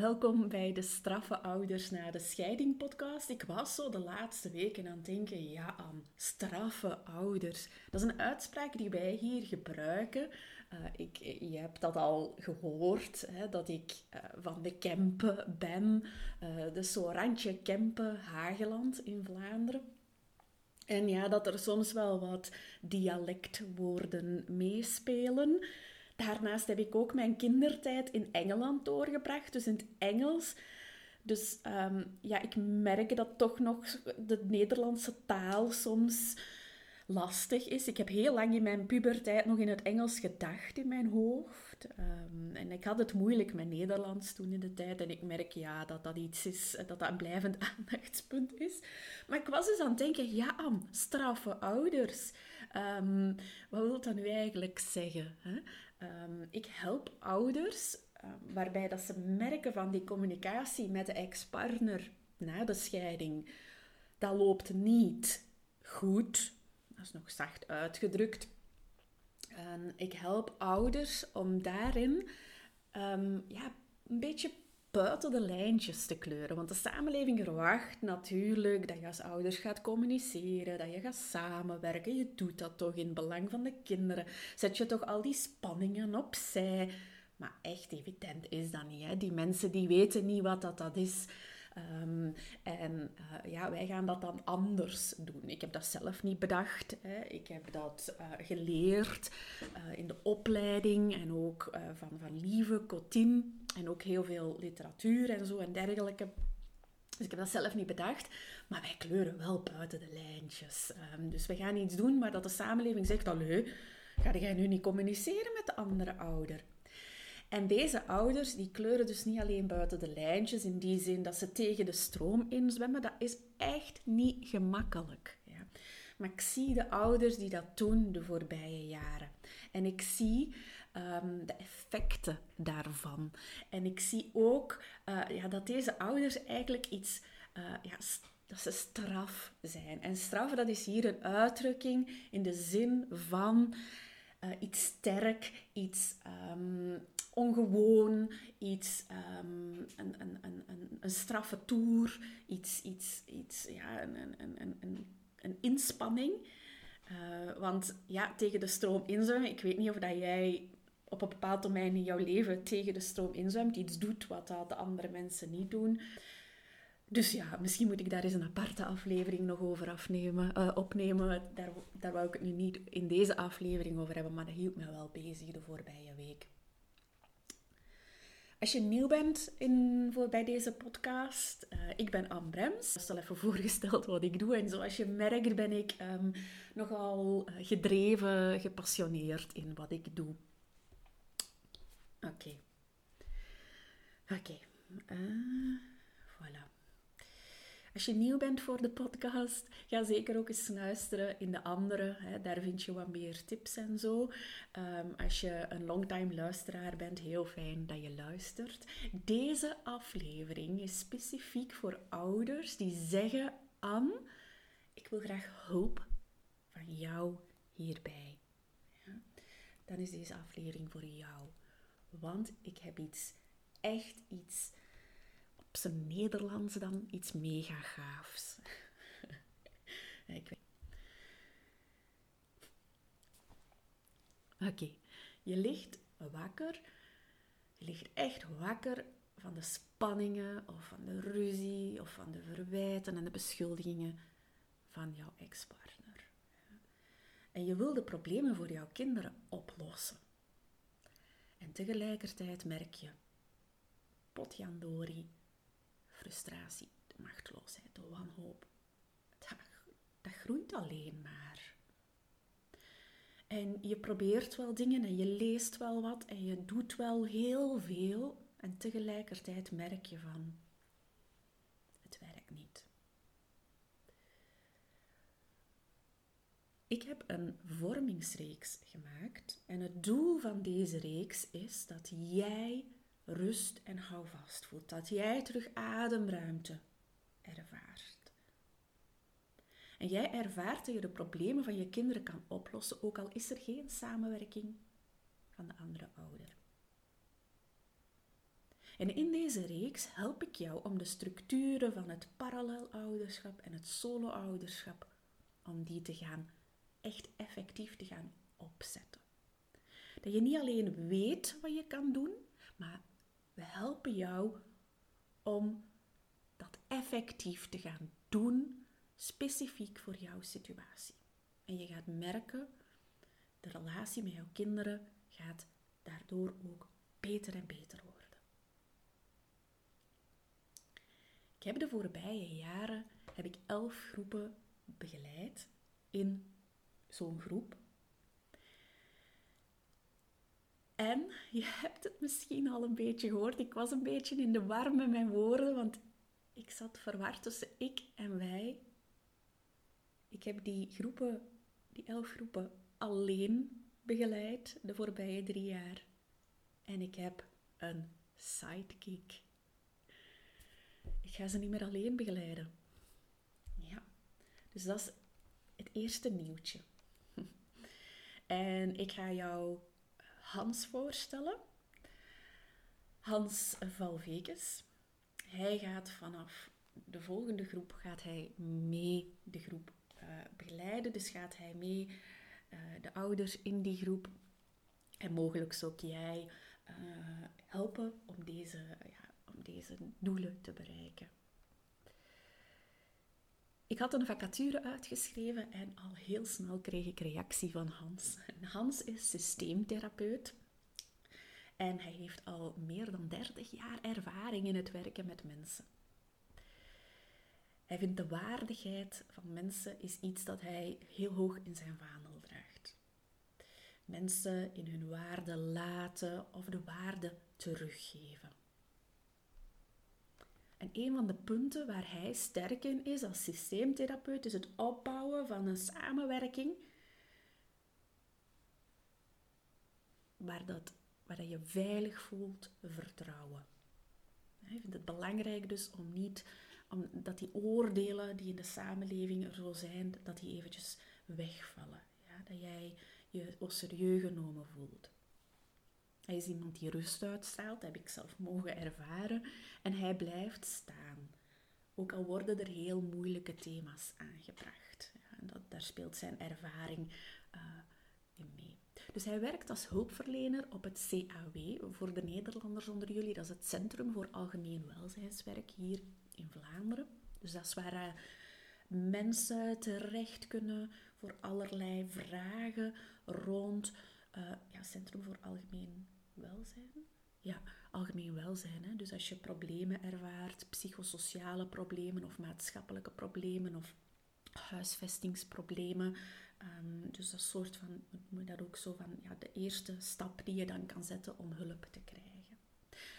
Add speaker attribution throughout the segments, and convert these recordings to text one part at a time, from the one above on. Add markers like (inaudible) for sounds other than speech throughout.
Speaker 1: Welkom bij de Straffe Ouders na de Scheiding podcast. Ik was zo de laatste weken aan het denken, ja, aan straffe ouders. Dat is een uitspraak die wij hier gebruiken. Uh, ik, je hebt dat al gehoord, hè, dat ik uh, van de Kempen ben. Uh, dus zo Kempen, Hageland in Vlaanderen. En ja, dat er soms wel wat dialectwoorden meespelen. Daarnaast heb ik ook mijn kindertijd in Engeland doorgebracht, dus in het Engels. Dus um, ja, ik merk dat toch nog de Nederlandse taal soms lastig is. Ik heb heel lang in mijn puberteit nog in het Engels gedacht in mijn hoofd. Um, en ik had het moeilijk met Nederlands toen in de tijd. En ik merk ja, dat dat iets is, dat dat een blijvend (laughs) aandachtspunt is. Maar ik was dus aan het denken, ja, straffe ouders. Um, wat wil dat nu eigenlijk zeggen? Hè? Um, ik help ouders um, waarbij dat ze merken van die communicatie met de ex-partner na de scheiding, dat loopt niet goed. Dat is nog zacht uitgedrukt. En ik help ouders om daarin um, ja, een beetje buiten de lijntjes te kleuren. Want de samenleving verwacht natuurlijk dat je als ouders gaat communiceren, dat je gaat samenwerken. Je doet dat toch in belang van de kinderen. Zet je toch al die spanningen opzij. Maar echt evident is dat niet. Hè? Die mensen die weten niet wat dat, dat is. Um, en uh, ja, wij gaan dat dan anders doen. Ik heb dat zelf niet bedacht. Hè. Ik heb dat uh, geleerd in de opleiding en ook van, van Lieve, Cotin en ook heel veel literatuur en zo en dergelijke. Dus ik heb dat zelf niet bedacht, maar wij kleuren wel buiten de lijntjes. Um, dus we gaan iets doen maar dat de samenleving zegt, allee, ga jij nu niet communiceren met de andere ouder? En deze ouders die kleuren dus niet alleen buiten de lijntjes in die zin dat ze tegen de stroom inzwemmen. Dat is echt niet gemakkelijk. Ja. Maar ik zie de ouders die dat doen de voorbije jaren. En ik zie um, de effecten daarvan. En ik zie ook uh, ja, dat deze ouders eigenlijk iets... Uh, ja, dat ze straf zijn. En straf, dat is hier een uitdrukking in de zin van uh, iets sterk, iets um, ongewoon, iets, um, een, een, een, een, straffe toer, iets, iets, iets ja, een, een, een, een inspanning. Uh, want ja, tegen de stroom inzwemmen, ik weet niet of dat jij op een bepaald domein in jouw leven tegen de stroom inzwemt, iets doet wat de andere mensen niet doen. Dus ja, misschien moet ik daar eens een aparte aflevering nog over afnemen, uh, opnemen. Daar, daar wou ik het nu niet in deze aflevering over hebben, maar dat hield me wel bezig de voorbije week. Als je nieuw bent in, voor, bij deze podcast, uh, ik ben Anne Brems. Ik zal even voorgesteld wat ik doe. En zoals je merkt ben ik um, nogal eh, gedreven, gepassioneerd in wat ik doe. Oké. Oké. Voilà. Als je nieuw bent voor de podcast, ga zeker ook eens luisteren in de andere. Hè. Daar vind je wat meer tips en zo. Um, als je een longtime luisteraar bent, heel fijn dat je luistert. Deze aflevering is specifiek voor ouders die zeggen: Anne, ik wil graag hulp van jou hierbij. Ja? Dan is deze aflevering voor jou. Want ik heb iets, echt iets zijn Nederlands dan iets mega gaafs. (laughs) ik weet. Oké, okay. je ligt wakker. Je ligt echt wakker van de spanningen of van de ruzie of van de verwijten en de beschuldigingen van jouw ex-partner. En je wil de problemen voor jouw kinderen oplossen. En tegelijkertijd merk je, potjandori, frustratie, de machteloosheid, de wanhoop. Dat, dat groeit alleen maar. En je probeert wel dingen en je leest wel wat en je doet wel heel veel. En tegelijkertijd merk je van, het werkt niet. Ik heb een vormingsreeks gemaakt en het doel van deze reeks is dat jij rust en houvast voelt. Dat jij terug ademruimte ervaart. En jij ervaart dat je de problemen van je kinderen kan oplossen, ook al is er geen samenwerking van de andere ouder. En in deze reeks help ik jou om de structuren van het parallelouderschap en het solo-ouderschap, om die te gaan echt effectief te gaan opzetten. Dat je niet alleen weet wat je kan doen, maar we helpen jou om dat effectief te gaan doen, specifiek voor jouw situatie. En je gaat merken, de relatie met jouw kinderen gaat daardoor ook beter en beter worden. Ik heb de voorbije jaren heb ik elf groepen begeleid in zo'n groep. En je hebt het misschien al een beetje gehoord, ik was een beetje in de war met mijn woorden, want ik zat verward tussen ik en wij. Ik heb die groepen, die elf groepen, alleen begeleid de voorbije drie jaar. En ik heb een sidekick. Ik ga ze niet meer alleen begeleiden. Ja, dus dat is het eerste nieuwtje. (laughs) En ik ga jou Hans voorstellen. Hans Valvekes. Hij gaat vanaf de volgende groep gaat hij mee de groep uh, begeleiden. Dus gaat hij mee uh, de ouders in die groep en mogelijk ook jij uh, helpen om deze, ja, om deze doelen te bereiken. Ik had een vacature uitgeschreven en al heel snel kreeg ik reactie van Hans. Hans is systeemtherapeut en hij heeft al meer dan 30 jaar ervaring in het werken met mensen. Hij vindt de waardigheid van mensen is iets dat hij heel hoog in zijn vaandel draagt. Mensen in hun waarde laten of de waarde teruggeven. En een van de punten waar hij sterk in is als systeemtherapeut is het opbouwen van een samenwerking waar, dat, waar dat je veilig voelt, vertrouwen. Hij vindt het belangrijk dus om niet om, dat die oordelen die in de samenleving er zo zijn, dat die eventjes wegvallen. Ja? Dat jij je serieus genomen voelt. Hij is iemand die rust uitstraalt, dat heb ik zelf mogen ervaren. En hij blijft staan. Ook al worden er heel moeilijke thema's aangebracht. Ja, dat, daar speelt zijn ervaring uh, in mee. Dus hij werkt als hulpverlener op het CAW, voor de Nederlanders onder jullie. Dat is het Centrum voor Algemeen Welzijnswerk hier in Vlaanderen. Dus dat is waar uh, mensen terecht kunnen voor allerlei vragen rond uh, ja, Centrum voor Algemeen welzijn? Ja, algemeen welzijn. Hè? Dus als je problemen ervaart, psychosociale problemen of maatschappelijke problemen of huisvestingsproblemen. Um, dus dat soort van, moet dat ook zo van, ja, de eerste stap die je dan kan zetten om hulp te krijgen.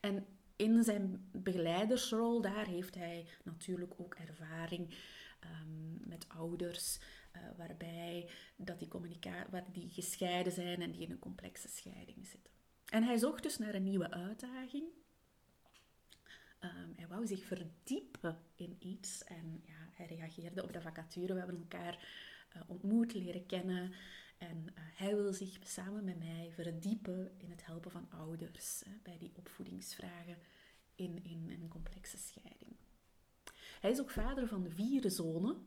Speaker 1: En in zijn begeleidersrol, daar heeft hij natuurlijk ook ervaring um, met ouders, uh, waarbij dat die, waar die gescheiden zijn en die in een complexe scheiding zitten. En hij zocht dus naar een nieuwe uitdaging. Um, hij wou zich verdiepen in iets en ja, hij reageerde op de vacature. We hebben elkaar uh, ontmoet, leren kennen. En uh, hij wil zich samen met mij verdiepen in het helpen van ouders hè, bij die opvoedingsvragen in, in een complexe scheiding. Hij is ook vader van vier zonen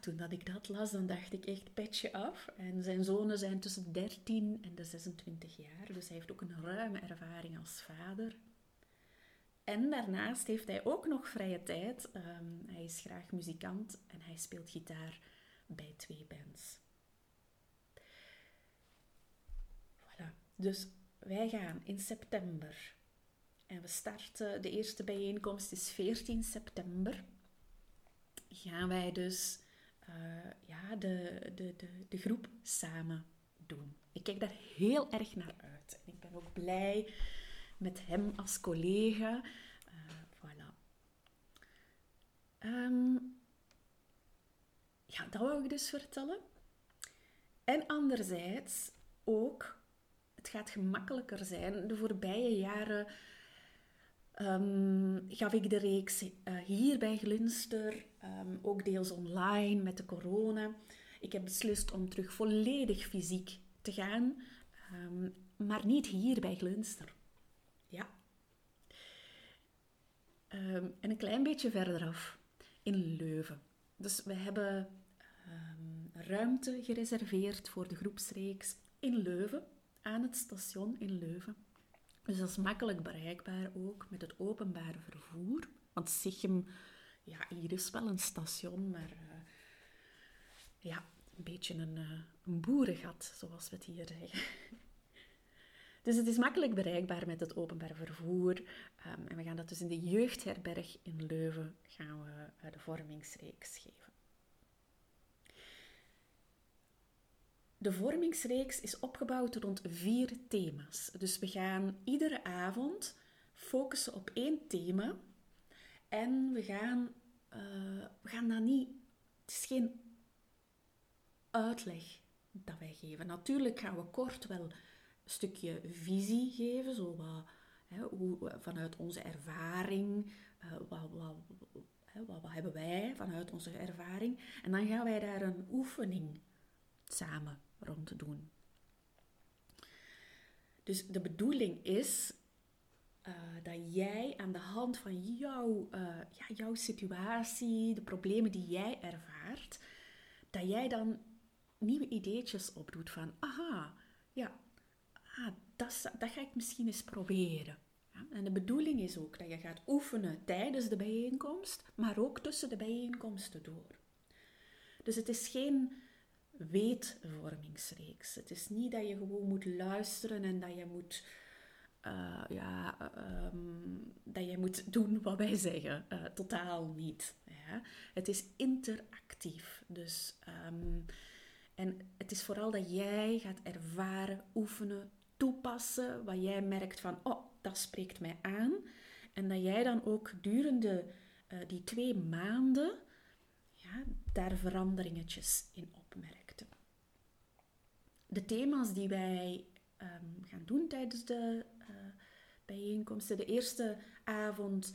Speaker 1: toen dat ik dat las, dan dacht ik echt petje af. En zijn zonen zijn tussen de 13 en de 26 jaar, dus hij heeft ook een ruime ervaring als vader. En daarnaast heeft hij ook nog vrije tijd. Ehm, hij is graag muzikant en hij speelt gitaar bij twee bands. Voilà. Dus wij gaan in september. En we starten, de eerste bijeenkomst is 14 september. Gaan wij dus ja, de, de, de, de groep samen doen. Ik kijk daar heel erg naar uit. En ik ben ook blij met hem als collega. Uh, voilà. Um, ja, dat wou ik dus vertellen. En anderzijds ook, het gaat gemakkelijker zijn. De voorbije jaren um, gaf ik de reeks uh, hier bij Glinster, um, ook deels online met de corona. Ik heb beslist om terug volledig fysiek te gaan, um, maar niet hier bij Glinster. Ja, Ehm, en een klein beetje verderaf, in Leuven. Dus we hebben ehm, ruimte gereserveerd voor de groepsreeks in Leuven, aan het station in Leuven. Dus dat is makkelijk bereikbaar ook met het openbare vervoer. Want Sichem, ja, hier is wel een station, maar uh, ja, een beetje een, uh, een boerengat, zoals we het hier zeggen. (laughs) Dus het is makkelijk bereikbaar met het openbaar vervoer. Um, en we gaan dat dus in de jeugdherberg in Leuven gaan we uh, de vormingsreeks geven. De vormingsreeks is opgebouwd rond vier thema's. Dus we gaan iedere avond focussen op één thema. En we gaan, uh, we gaan dat niet... Het is geen uitleg dat wij geven. Natuurlijk gaan we kort wel stukje visie geven, zo wat, hè, hoe, vanuit onze ervaring, uh, wat, wat, hè, wat, wat, hebben wij vanuit onze ervaring. En dan gaan wij daar een oefening samen rond doen. Dus de bedoeling is uh, dat jij aan de hand van jouw, uh, ja, jouw situatie, de problemen die jij ervaart, dat jij dan nieuwe ideetjes opdoet van, aha, ja, ah, dat, dat ga ik misschien eens proberen. Ja? En de bedoeling is ook dat je gaat oefenen tijdens de bijeenkomst, maar ook tussen de bijeenkomsten door. Dus het is geen weetvormingsreeks. Het is niet dat je gewoon moet luisteren en dat je moet, uh, ja, um, dat je moet doen wat wij zeggen. Uh, totaal niet. Ja? Het is interactief. Dus, um, en het is vooral dat jij gaat ervaren, oefenen, toepassen, wat jij merkt van, oh, dat spreekt mij aan. En dat jij dan ook durende uh, die twee maanden ja, daar veranderingetjes in opmerkte. De thema's die wij um, gaan doen tijdens de uh, bijeenkomsten. De eerste avond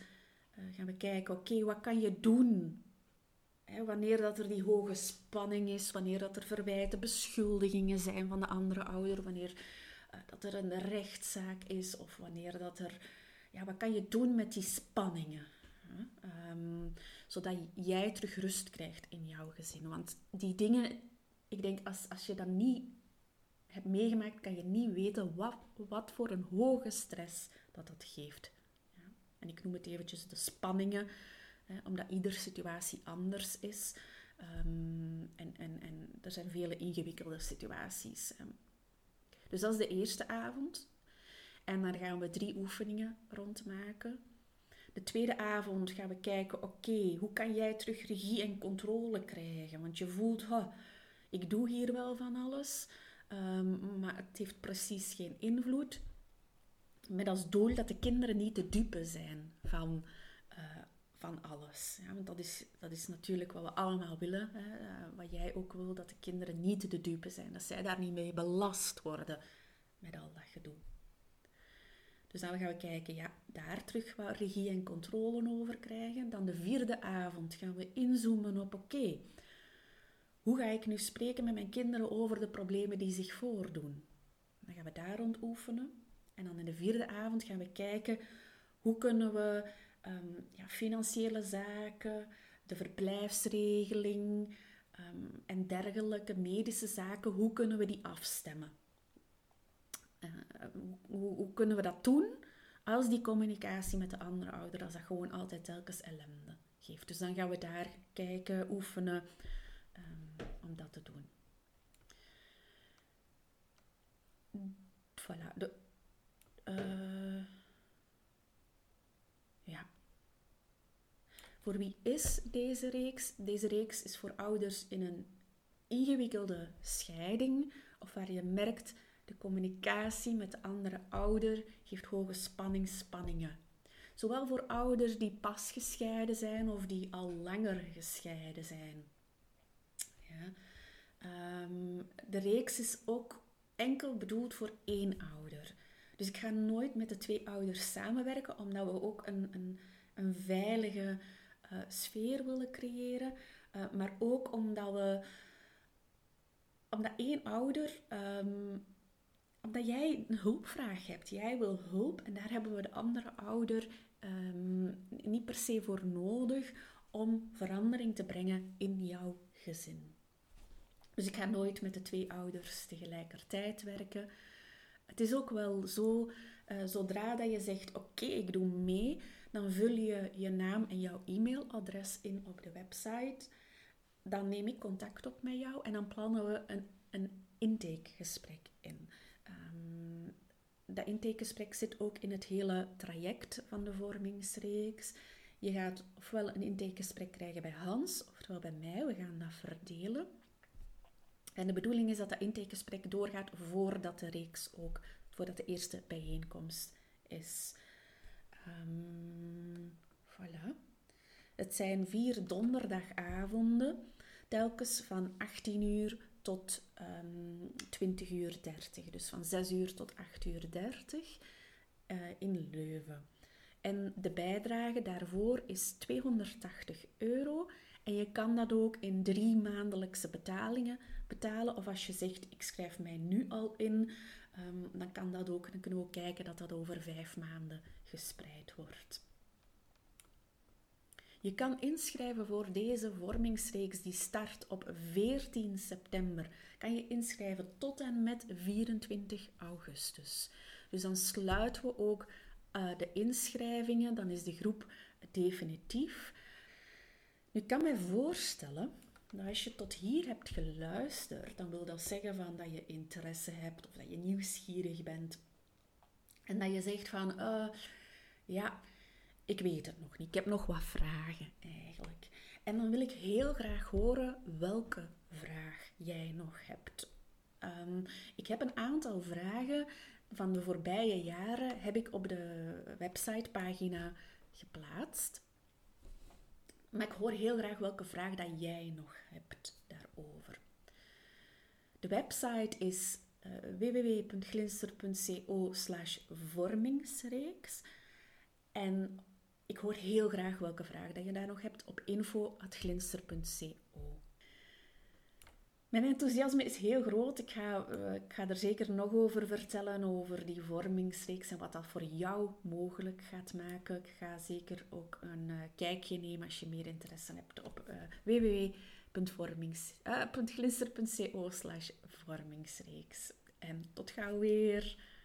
Speaker 1: uh, gaan we kijken, oké, wat kan je doen wanneer dat er die hoge spanning is, wanneer dat er verwijten, beschuldigingen zijn van de andere ouder, wanneer uh, dat er een rechtszaak is of wanneer dat er... Ja, wat kan je doen met die spanningen? Um, zodat jij terug rust krijgt in jouw gezin. Want die dingen, ik denk als, als je dat niet hebt meegemaakt, kan je niet weten wat, wat voor een hoge stress dat dat geeft. Ja? En ik noem het eventjes de spanningen, hè, omdat iedere situatie anders is. Um, en, en, en er zijn vele ingewikkelde situaties. Dus dat is de eerste avond. En dan gaan we drie oefeningen rondmaken. De tweede avond gaan we kijken, oké, hoe kan jij terug regie en controle krijgen? Want je voelt, ha, ik doe hier wel van alles, um, maar het heeft precies geen invloed. Met als doel dat de kinderen niet de dupe zijn van, uh, van alles. Ja, want dat is, dat is natuurlijk wat we allemaal willen. Hè? Uh, wat jij ook wil, dat de kinderen niet de dupe zijn. Dat zij daar niet mee belast worden met al dat gedoe. Dus dan gaan we kijken, ja, daar terug wat regie en controle over krijgen. Dan de vierde avond gaan we inzoomen op, oké, hoe ga ik nu spreken met mijn kinderen over de problemen die zich voordoen? Dan gaan we daar rond oefenen. En dan in de vierde avond gaan we kijken, hoe kunnen we um, ja, financiële zaken, de verblijfsregeling um, en dergelijke medische zaken, hoe kunnen we die afstemmen? Uh, hoe, hoe, kunnen we dat doen als die communicatie met de andere ouder, als dat gewoon altijd telkens ellende geeft? Dus dan gaan we daar kijken, oefenen um, om dat te doen. Voilà. De, uh, ja. Voor wie is deze reeks? Deze reeks is voor ouders in een ingewikkelde scheiding of waar je merkt de communicatie met de andere ouder geeft hoge spanningsspanningen. Zowel voor ouders die pas gescheiden zijn of die al langer gescheiden zijn. Um, de reeks is ook enkel bedoeld voor één ouder. Dus ik ga nooit met de twee ouders samenwerken, omdat we ook een, een, een veilige uh, sfeer willen creëren. Uh, maar ook omdat we omdat één ouder um, omdat jij een hulpvraag hebt. Jij wil hulp en daar hebben we de andere ouder ehm, niet per se voor nodig om verandering te brengen in jouw gezin. Dus ik ga nooit met de twee ouders tegelijkertijd werken. Het is ook wel zo, uh, zodra dat je zegt, oké, ik doe mee, dan vul je je naam en jouw e-mailadres in op de website. Dan neem ik contact op met jou en dan plannen we een, een intakegesprek in. Um, dat intakegesprek zit ook in het hele traject van de vormingsreeks. Je gaat ofwel een intakegesprek krijgen bij Hans, oftewel bij mij. We gaan dat verdelen. En de bedoeling is dat dat intakegesprek doorgaat voordat de reeks ook, voordat de eerste bijeenkomst is. Um, voilà. Het zijn vier donderdagavonden, telkens van 18 uur tot um, ehm, 20 uur 30. Dus van 6 uur tot 8 uur 30 uh, in Leuven. En de bijdrage daarvoor is 280 euro. En je kan dat ook in drie maandelijkse betalingen betalen. Of als je zegt, ik schrijf mij nu al in, um, dan kan dat ook. Dan kunnen we ook kijken dat dat over vijf maanden gespreid wordt. Je kan inschrijven voor deze vormingsreeks die start op 14 september. Kan je inschrijven tot en met 24 augustus. Dus dan sluiten we ook uh, de inschrijvingen, dan is de groep definitief. Nu kan mij voorstellen dat als je tot hier hebt geluisterd, dan wil dat zeggen van dat je interesse hebt of dat je nieuwsgierig bent. En dat je zegt van, uh, ja, ik weet het nog niet. Ik heb nog wat vragen eigenlijk. En dan wil ik heel graag horen welke vraag jij nog hebt. Um, ik heb een aantal vragen van de voorbije jaren heb ik op de websitepagina geplaatst. Maar ik hoor heel graag welke vraag dat jij nog hebt daarover. De website is uh, www.glinster.co vormingsreeks. En ik hoor heel graag welke vraag dat je daar nog hebt op info.glinster.co. Mijn enthousiasme is heel groot. Ik ga, uh, ik ga er zeker nog over vertellen, over die vormingsreeks en wat dat voor jou mogelijk gaat maken. Ik ga zeker ook een uh, kijkje nemen als je meer interesse hebt op uh, www.glinster.co vormingsreeks. En tot gauw weer!